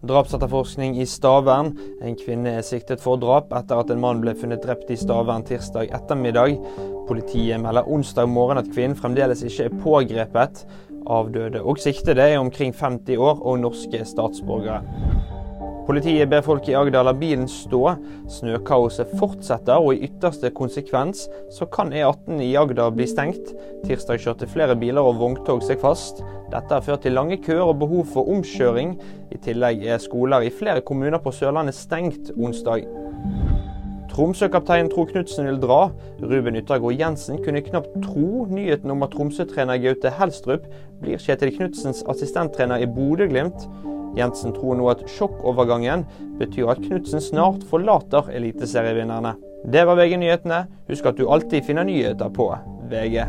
Drapsetterforskning i Stavern. En kvinne er siktet for drap etter at en mann ble funnet drept i Stavern tirsdag ettermiddag. Politiet melder onsdag morgen at kvinnen fremdeles ikke er pågrepet. Avdøde og siktede er omkring 50 år og norske statsborgere. Politiet ber folk i Agder la bilen stå. Snøkaoset fortsetter, og i ytterste konsekvens så kan E18 i Agder bli stengt. Tirsdag kjørte flere biler og vogntog seg fast. Dette har ført til lange køer og behov for omkjøring. I tillegg er skoler i flere kommuner på Sørlandet stengt onsdag. Tromsø-kaptein Tro Knutsen vil dra. Ruben Yttergård Jensen kunne knapt tro nyheten om at Tromsø-trener Gaute Helstrup blir Kjetil Knutsens assistenttrener i Bodø-Glimt. Jensen tror nå at sjokkovergangen betyr at Knutsen snart forlater eliteserievinnerne. Det var VG-nyhetene. Husk at du alltid finner nyheter på VG.